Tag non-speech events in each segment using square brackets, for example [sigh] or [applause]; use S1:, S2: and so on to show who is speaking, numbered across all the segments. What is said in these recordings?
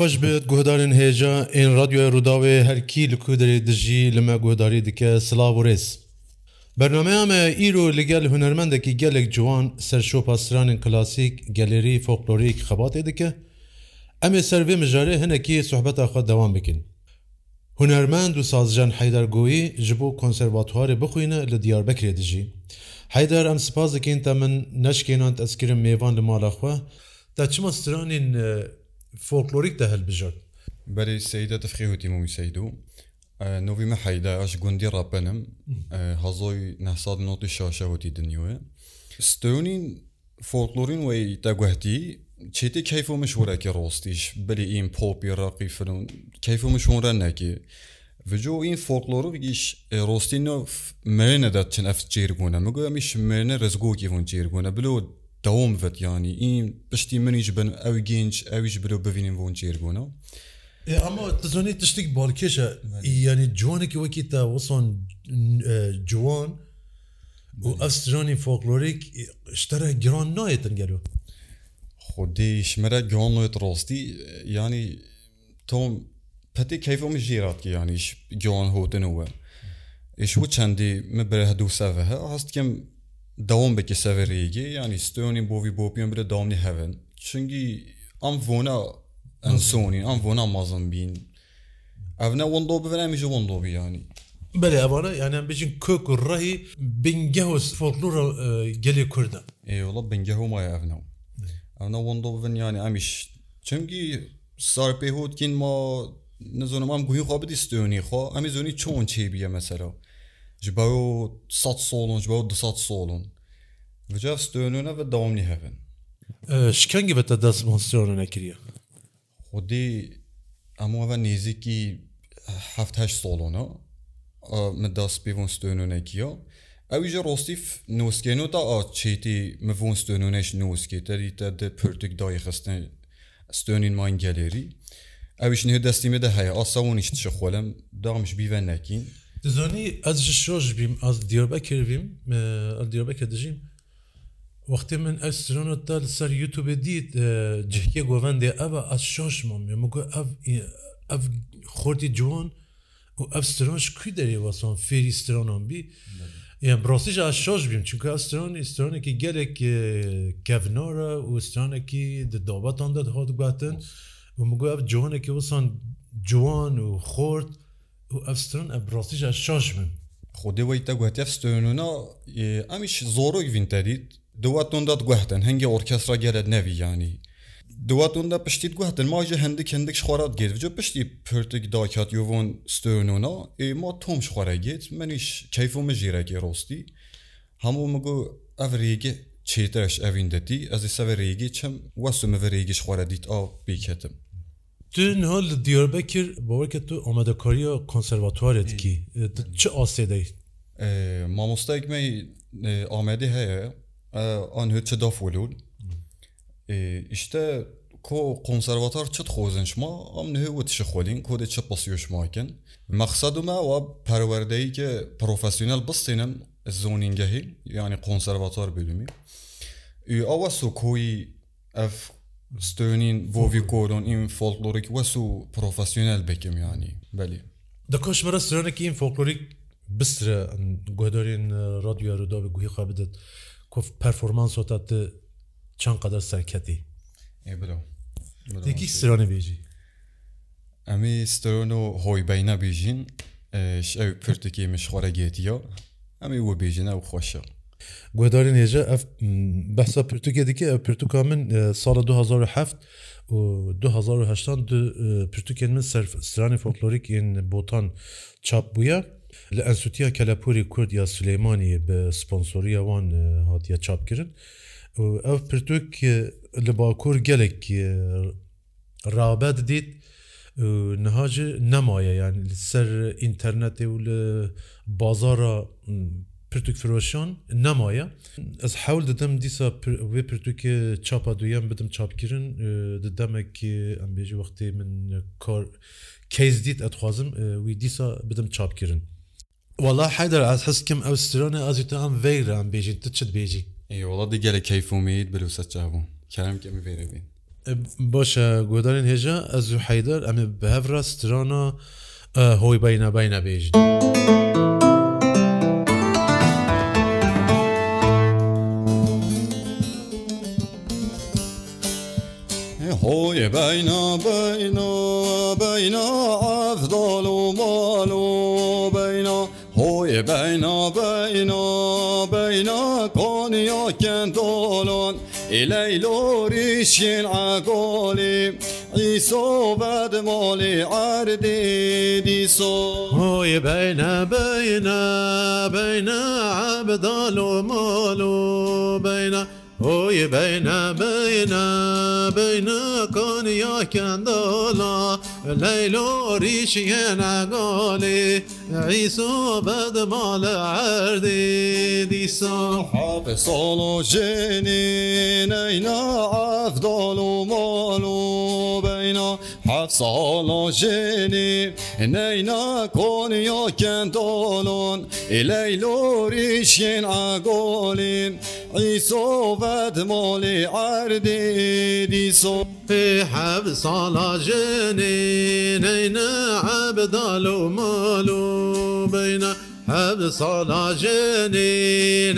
S1: xweş bit guhdarên hêja ên radyoya Rûdawê herkî li kuderê dijî li me guhdarî dike silav û rêz. Bernameya me îro li gel hunermendekî gelek ciwan ser şopa stranên klasîk gelerî folklorik xebatê dike, em ê ser vê mijarê hinekî sohbeta xwe devam bikin. Hunermend û sazjan heydergoyî ji bo konservatuarê bixwîne li Diyarbekirê dijî. Heyder em spas dikin te min neşkênant ezkirin mêvan li malaxwe, te çima stranên فۆکلۆریک دە هەلبژۆت
S2: بەری سەیدە تەفخیوتی مووی سەید و نوویمە حەیدا ئەش گوندی ڕاپەنم هەزۆی 1960 دنیوە ستونین فۆکلۆرین وی تەگوهتی چێتی کەیف و مشورەکی ڕۆستیش بلی ئیم پۆپی ڕاقی فرون کەیف و مشورە نەکی Vücu in folklorik iş e, Rostino mene da çin af çirguna mı gömüş mene rezgo kivun çirguna bilo داوم بێت ینی این پشتی منیش بن ئەو گەنج ئەویش برو ببینین بۆن جێربوونەوە ئەما
S1: تزانێت تشتێک بارکێشە ینی جوانێکی وەکی تا وەسان جوان و ئەسترانی فۆکلۆریک شتەرە گران نایەتن گەلو
S2: خودیشمەرە گۆڵێت ڕاستی ینی تۆم پەتی کەیفم ژێرات ینیش گیان هۆتنەوە. ئش و چەندی مبرە دووسەە هەستکەم devam beke severêge yani stonî bovî bopiyon bile damî hevin çünkü am vona en sonî am vona mazin bin ev ne wendo bivin ji wendo bî yani
S1: Belê evana yani em bêjin kök û rehî bingehos folklora gelê Kurdan Eyla
S2: bingeho ma ev ne Ev ne wendo bivin yani em iş çünkü sar pêhotkin ma nizonim am guî xwa bidî stonî xwa em zûnî çon çêbiye mesela. ji ba 100 solon ji ba 200 solon Vica stönüne ve devamlı
S1: hevin. Şiken gibi de demonstrasyonu
S2: nekiriye. Xodî em ve nêzikî heft heş solona e. min das pêvon stönûnekiya. Ew ji rostîf noskeno da a çêtî mivon stönûneş noske terî te de pirtik dayê xistin stönîn main gelerî. Ew ji destî me de heye asawon îştişixwelem damiş bîve nekin.
S1: دزانی ئەز شۆژ بیم ئەس دیۆبە کردیم دیۆبەکە دژیم وقتی من ئەسترۆنە تا لەسەر یوتوبێ دیت جکیە گۆڤندێ ئەە ئەس شۆشمان مگو ئەف خۆتی جوان و ئەفسترۆنش کوی دەریێوەسان فێری سترۆنان بی ڕاستیش شۆش بیم چونکە ئەسترۆن ئسترۆنێکی گەلێک کەڤنۆرە و سترانێکی دەدابەتان دەهات گواتن و مگو ئەف جوانێکی وسان جوان و خۆرد ئەستون ئەبڕۆستیژە شۆش من
S2: خودەوەی تەگوهتەستۆنە ئەمیش زۆرۆی ڤینتەریت دواتۆندات گوهتن هەنگی ئۆرکەسرا گەرە نەوییانی دواتۆندا پشتیت گوهتن ماژە هەندێک هەندێک خۆرات گێرجە پشتی پرتێک داکات یۆڤۆن ستۆنە ئێما تۆمش خۆرەگێت منیش کەیفۆمە ژیرەکی ڕۆستی هەموو مگو ئەڤێگە چێتەش ئەڤیندەتی ئەزی سەڤێگی چەم وەسمەڤێگیش خۆرە دیت ئا بیکەتم
S1: Tu niha li Diyarbekir bawerket tu amadekariya konservatuaretî
S2: çi asêdey? Mamostayek me e, Amedê heye e, an hü çi dafwelûn İşte e, ko konservatar çi xozin şma am nihê tişi xolin kodê çi pasiyo şmakin Mexsadu me wa perwerdeyî ki profesyonel bistînin zonîngehî yani konservatar bölümî awa sokoyî ev ستونین بۆوی کۆرۆن ئیم فۆلکلۆریک وەس و پرۆفسیۆنل بکەم ینی بەلی دەکۆش بەرە سرۆنێکی
S1: فۆلکلۆریک بسترە گۆدۆرین ڕادیو ەردا بە گوهی خوا بدت کۆف پەرفۆرمانس وتات چەند قەدەر سەرکەتی تێکی سرۆنە بێژی ئەمی ستۆن و
S2: هۆی بەینە بێژین ئەو پرتێکی مشخۆرە گێتیە ئەمی وە بێژینە و خۆشە
S1: گوێداری نێژە ئەف بەسا پرتوکێ دیکە پرتوکا من ساڵە 2007 2010 پرتوکێن من سرانی فۆکلۆریکین بۆتان چاپ بووە لە ئەسووتیا کەلەپوری کورد یا سلەیمانی بە سپۆنسۆریەوان هاتیە چاپکردن ئەو پرتوک لە باکوور gelek rağbet dît niha ji nemaye yani ser înternetê û li bazara پرتوک فرۆشان نمایە ئەس حول دەدەم دیسا وێ پرتوکە چاپا دویان بدەم چاپکردن دەدەمێکی ئەمبێژی وەختی من کار کەیس دیت ئەتخوازم وی دیسا بدەم چاپکردن والله حیدر ئەس حسکم ئەو سترانە ئازی تا ئەم ڤێرە ئەم بێژین ت چت بێژی
S2: وڵات دیگەلە کەیفومید بلوسە چابوو کارم کەمی ڤێرە
S1: بین باشە گۆدارین هێژە ئەز و حیدر ئەمێ بەهڕە سترانە هۆی باینە باینە بێژین. بين بين بين أفضل مال بين هوي بين بين بين كونيا كندولون إلي لوريشين عقولي عيسو بعد مولي عردي ديسو هوي بين بين بين عبدال مال بين Oy beyne beyne beyne kon ya kendola Leylo rişiyene gali İso bedmal erdi Diso Habi solo jenin eyna afdalu malu beyna Haf solo jenin neyna kon ya kendolun Leylo rişiyene gali عیسۆ بەدمۆلی عردێدی سۆفێ حەب ساڵا ژێنێ نینە عەبدال و ماڵ و بینە هەب ساڵا ژێنێ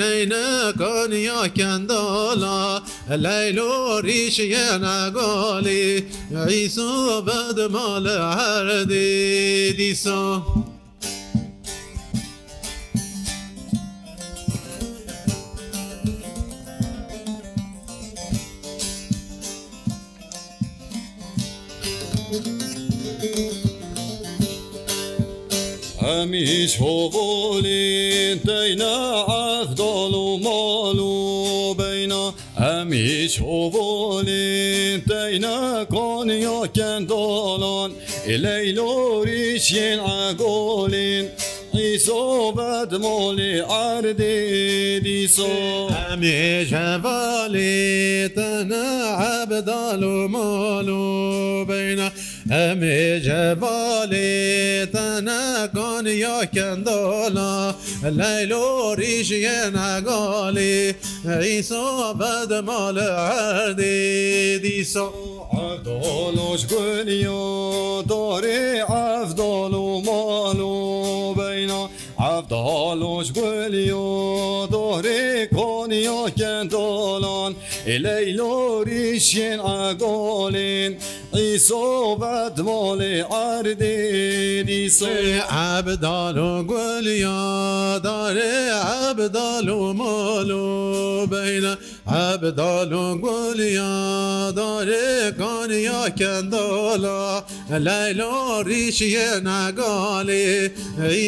S1: نینە کۆنیا کەندۆڵا لەیلۆریشیە نەگۆڵی عیسۆ بەدمۆلە هەردێدی سۆ. هەمیش هۆڤۆلین دەینە ئەفداڵ و ماڵ و بەینە هەمیش هۆڤۆلین دەینە کۆنیۆکەندۆڵۆن ئلەیلۆریشین ئەگۆلین. دیسۆبەت مۆلی ئاردێ دیسۆ ئەمێژەڤالێ تەنە عەبداڵ و مۆڵ و بینە ئەمێ جەباێ تەنەگانی یاکەندۆلا لەلۆریژە نەگاڵی ئیسا بەدەماە هەردی دیسا دۆڵۆش گونی و دۆێ ئەفدۆڵ و ماڵ و بەینا ئەفداڵۆش گولی و دۆێ کۆنیۆکەندۆ Eleylorişin agolin İsobet moli ardin İse abdalu gül ya dare abdalu malu beyne Ebdalun guliya dare kaniya kendala Leyla rişiye negali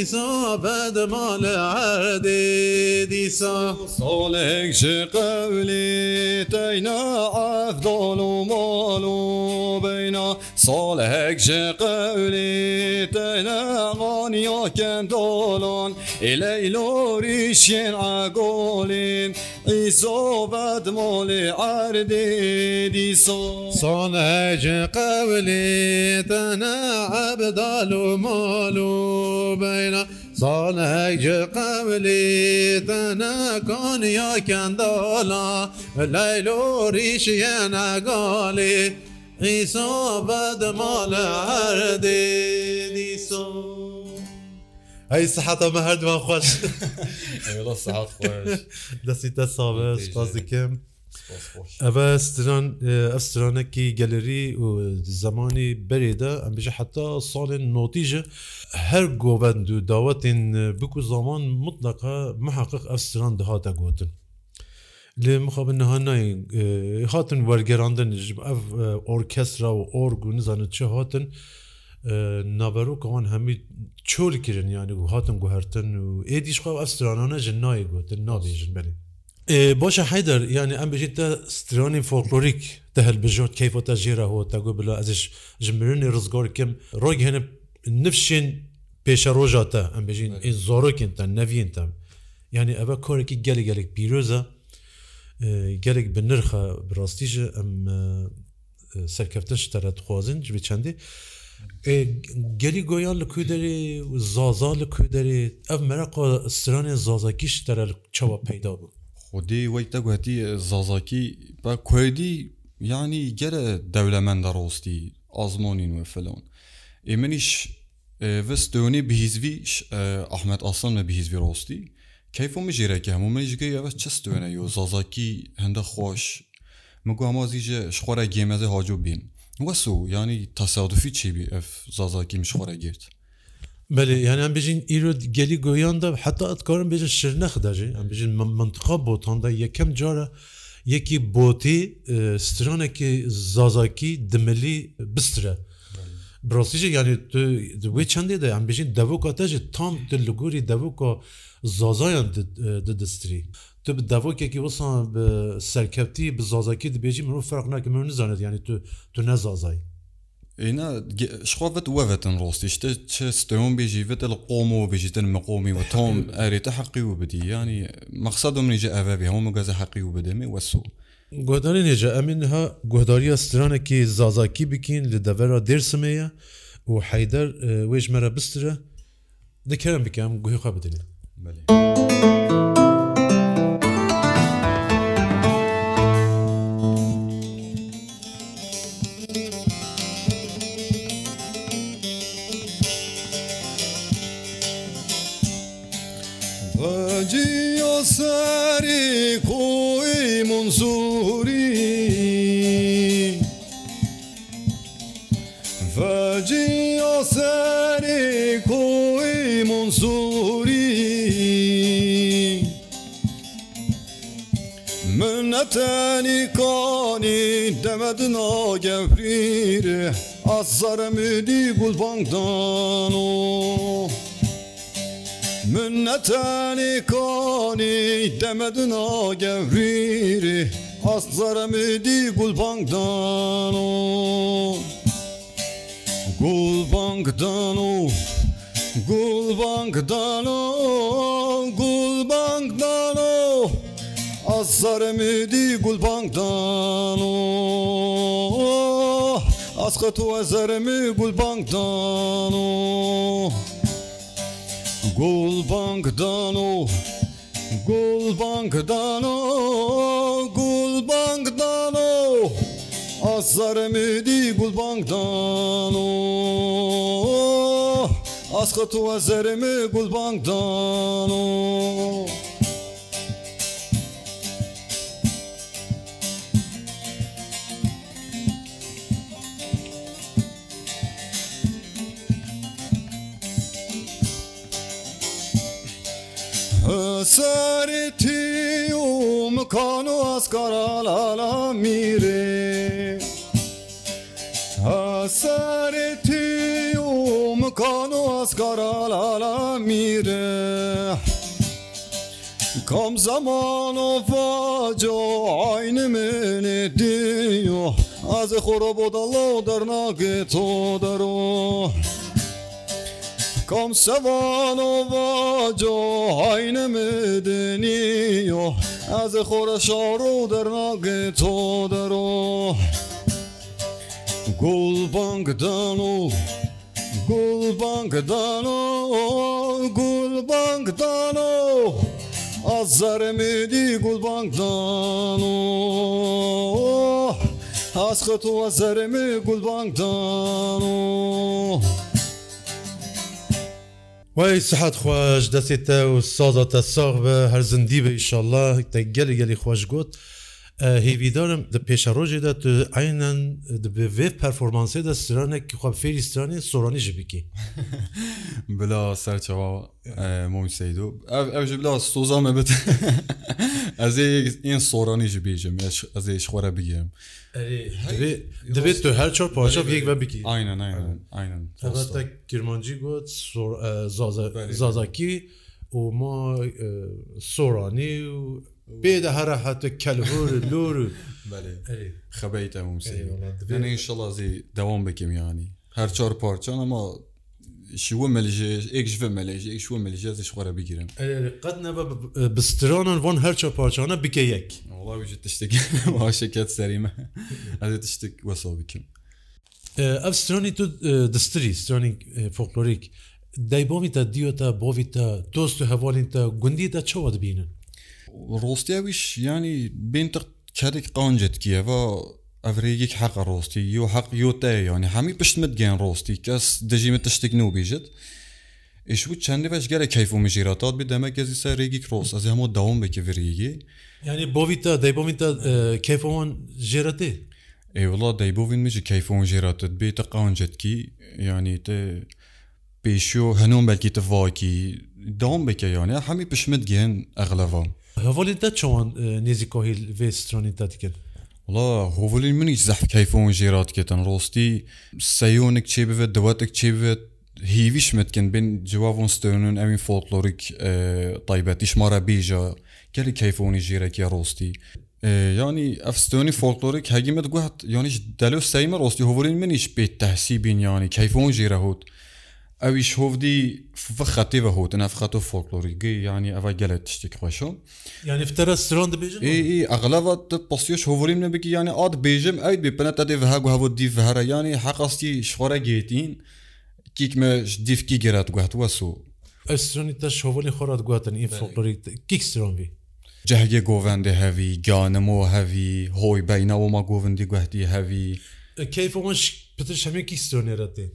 S1: İsa bedmal erdi disa Solek şi kavli teyna efdalu malu beyna Solek şi kavli teyna ganiya kendalon İleyla rişiye negalin ئیسۆ بەدمۆڵێ ئاردێدیسۆ سۆنەج قەولێتەنە عەبدال و مۆڵ و بەینە سالج قەولێتەنە کۆنیا کەندۆڵا لەیلۆریشیە نەگاڵێ ئیسۆ بەدمۆڵە ئاردێدیسۆ ئەی سەحەتەمە هەردووان خۆش [laughs] دەستیتە ساوەش قازیکەم. ئەڤستران ئەسترانەکی گەلەری و زمانی بەرێدا ئەمبژە حتا ساڵێن نۆتیژە هەر گۆڤند و داوەتین بکو زمان مطلقە محقق ئەستران دهاتە گوتن. لێ مخابن نهانای هاتن وەرگەراندن ئەف ئۆرکەسرا و ئۆرگ و نزانت چه هاتن naverokwan hemî çol kirin yani û hatin guhertin û êdîşqa ev stranane ji nayê gotin nadêjin belê. Baş heyder yani em bijî te stranên folklorik te helbijot keyfa te jêra ho te got bila ez ji mirinê rizgar kim rog hinip nifşên pêşe roja te em bijîn ê zorokên te neviyên te. Yani ev korekî gelek gelek pîroza gelek bi nirxa birastî ji em serkeftin ji te dixwazin ji bi çendê. gelî goya li kuderê zaza li kuderê ev mereqa stranê zazakî ji dere çawa peyda bû
S2: Xdê wek te guhetî zazakî be Kurdî yanî gere dewlemenda rostî azmonîn ve felon ê minîş ve stonê bihîzvî Ahmet aslan ve bihîzvî rostî keyf min jêreke hemû min ji ev çestone yo zazakî hinde xweş min guamazî ji xwara gemeze haco bin. وەسو ینی تەسادوفی چیبی ئەف زازاکی
S1: میشخۆرە گرت بەێ یانیان بژین ئیرۆ گەلی گۆیاندا حتا ئەتکارم بێژە شر نەخداژێ ئەم بژین منتخە بۆتاندا یەکەم جارە یەکی بۆتی سترانێکی زازاکی دملی بسترە. براسیجی یعنی تو وی چندی ده ام بشین دوکا تجی تام دلگوری دوکا زازایان دستری تو bi devokekî wisan bi serkevtî bi zazakî dibêjî min ferq nake min nizanet yanî tu tu nezazayî Êna
S2: şixwavet wevetin rostî işte çi steyon bêjî ve li qomo bêjîtin min qomî ve tom erê te heqî û bidî yanî mexsad min ji evevî hemû geze heqî û bidemê weso.
S1: Guhdarê nêce em min ha guhdariya stranekî zazakî bikin li devera dêrsimê ye û heyder wêj mere bistire dikerim bikem guhêxwa bidinê. Hacı Asari Koy Munsuri Hacı Asari Koy Munsuri Münneteni kani demedin o gevrir Azar müdi gulbankdan o Münneteni kani demedin a gevriri Azlaremi di gulbankdan o Gulbankdan o Gulbankdan o Gulbankdan o Azlaremi di gulbankdan o Askat o ezeremi gulbankdan o گلبانگدان و گلبانگدان و گلبانگدان و ئازارەمێدی گلبانگدان و ئاسخەت و ئەزەرمێ گلبانگدان و سەرتی و مکان و ئەسکاراللا میرێ سەرتی و مکان و ئەسکاراللا میرێ کام زمان و فاجۆ عین منێ دیو ئازە خۆرە بۆ دەڵە دەرناگێت تۆ دەڕۆ Kom sevan o vaco hayne medeniyo Ez xorşaru dernagê to dero Gul bankdan ol Gul bankdan o Gul bankdan o Az zaremedi gul bankdan o Az xtu az zaremi gul bankdan o وای سحات خوۆش دەستێتە و سازاتە ساغ بە هەرزەندی بە ئیشله تە گەلی گەلی خۆشگوت. هیویدارم د پێشەڕۆژێ دە ئاەن بێ پەرفۆرمانسی دە سرانێکی خوا فێری سترانی سۆرانی ژ بکی
S2: بلا سەرچەوا مۆمی سەیدۆ ئەو بلا سۆزانمە بێت ئەز ئین سۆرانی ژ بێژم ئەزش خۆرە بگیرم دەبێت تو هەر چۆر
S1: پاچ یەک بە بکی کرمانجی گوت زازاکی و ما سۆرانی و bêde here hete
S2: kelhor lor xebeyt em inşalazî devam bikim yani her çar parçan ama şi ve melje ek ji ve melje ek ve melje ji xwara bigirim qed nebe bistronan van her çar parçana bike yek Valla ji tiştek şeket serîme ez tiştek
S1: wesa bikim Ev stranî tu distirî stranî folklorik دەیبۆمی تا دیۆ تا بۆوی تا دۆست و هەواڵین تا گوندی تا
S2: چاوە دەبینن ڕۆستیاویش ینی بینتە کارێک قانجێتکیەوە ئەڤێک حەق ڕۆستی یۆ حەق یۆتەیە ینی هەمی پشتمت گیان ڕۆستی کەس دەژیمە تشتێک نوبیژت ئشوو چندێ بەش گەرە کەیف و مژیراتات بدەمە کەزی سە ڕێگی کرۆس ئەز هەمە داوم بێکی ڤێگی
S1: ینی بۆویتە دەیبۆمیتە کەیفۆن ژێرەتێ
S2: ئێوڵا دەیبووین میژی کەیفۆن ژێراتت بێتە قانجێتکی ینی تێ پێشۆ هەنۆم بەلکی تڤاکی دام بکە یانە هەمی پشمت گیان ئەغلەوام.
S1: هەڤۆلی دە چۆن نێزی کۆهیل وێسترۆنی دادیکرد
S2: هۆڤلی منیش زەحت کەیفۆن ژێراتکێتن ڕۆستی سەیۆنێک چێ بێت دەوەتێک چێ بێت هیویشمتکن بین جوابون ستونن ئەوین فۆلۆریک تایبەتیش مارە بیژە گەلی کەیفۆنی ژێرەکی ڕۆستی ینی ئەفستۆنی فۆلۆریک هەگیمت گوهت یانیش دەلو سەیمە ڕۆستی هۆورین منیش پێ تەسی بینیانی کەیفۆن ژێرەهوت ئەویش هۆڤدی فخەتێوە هۆتە نەفخەتۆ فۆکلۆریگەی ینی ئەە گەلە تشتێک
S1: خۆشە یانیفتەرە سرۆن دەبێژ ئەغلەوە پسیۆش هۆوریم نەبکی یانە
S2: ئات بێژم ئەوی بپەنە دێڤها هەبوو دیڤهرە ینی حەقاستی شخۆرە گێتین
S1: کیکمە دیفکی گەرات گواتوە سو ئەسرۆنی تە شۆڤلی خۆرات گواتن ئی فۆکلۆری کیک سرۆنبی جەهگێ
S2: گۆڤندی هەوی گیانەمەوە هەوی هۆی بەینەوەمە
S1: گۆڤندی گوهتی هەوی کەیفەوەش پتر شەمێکی سرۆنێرەتێن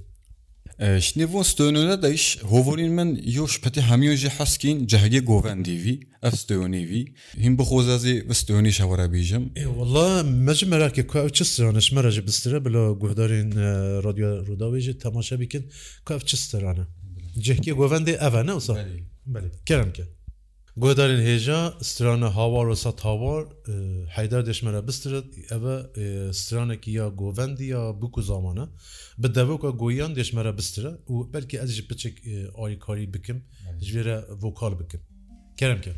S2: شنێڤۆ ستۆنۆە دەیش هۆڤۆرین من یۆش پەتی هەمیۆژی حەسکین جەهگێ گۆڤندیوی ئەف ستۆنیوی هیم بخۆزازی ستۆنی شەوەرە بیژم
S1: وڵە مەژ مەراکێ کو چ سترانش مەرەژ بسترە بلە گوهدارین رادیۆ ڕووداویژێ تەماشە بیکن کاف چ سترانە جەهگێ گۆڤندی ئەڤە نەوسا کرم کرد Godarên hêja strana hawar sa hawar heydar deşmere bistirt ev stranekî ya govendî ya bu ku zamana bi devoka goyan deşmere bistire û belkî ez ji piçik aykarî bikim ji vê vokal bikim. Kerem ke.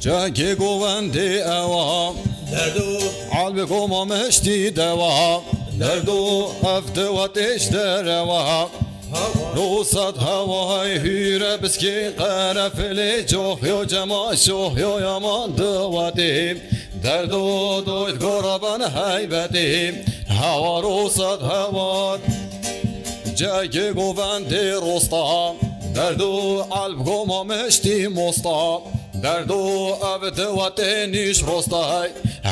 S1: Cagê govendê ewa Derdo Albê koma meştî dewa Derdo ev dewa têş derewa Dosat havay hüre biski qerefili cohyo cema şohyo yaman dıvatim Derdo doyt goraban heybetim Hava rosat havat Ceki govendi rostam Derdo alp gomamışti mostam دەردو ئەبدواتێنیش ڕۆستای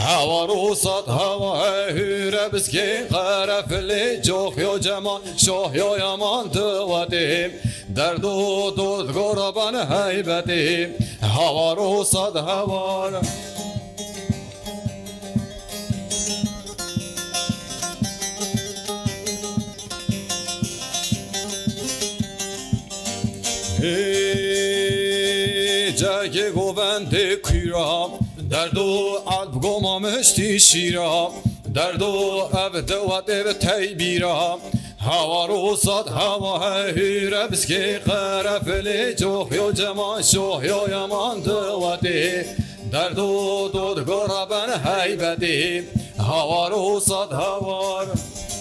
S1: هەوەڕوسات هەواهورە بسکێ قەرەفلێ جۆخیۆ جەما شۆهیۆیەمان دووەتیم دەردو دۆ گۆڕەبانە هەیبەتیم هەواڕوسات هەوارە. Hey Geceki govendi kuyram Derdo alp gomamıştı şiram Derdo ev devat ev teybira Hava rosat hava hürebski Karefli çohyo ceman şohyo yaman devati Derdo dodgora ben heybeti Hava rosat havar Hava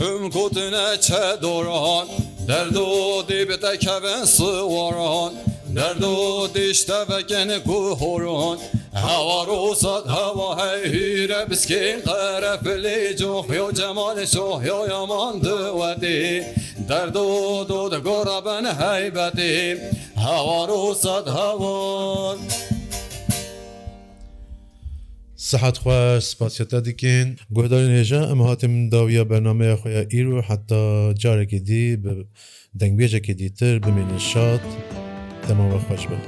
S1: Hüm kutine çedoran Derdo dibite kevin sıvaran Derdo dişte ve gene kuhoran Hava rosat hava heyhire biski Karefli cohyo cemal şohyo yaman düvedi Derdo dod gora ben heybeti Hava rosat havan Hava سەحتخوا سپاسیەتە دیکەین گۆداری نێژە ئەمە هاتیم داویە بەنامەیە خۆیان ئیر و حتا جارێکی دی دەنگبێژێکی دیتر بمێنێ شاد دەماوە خۆش بن.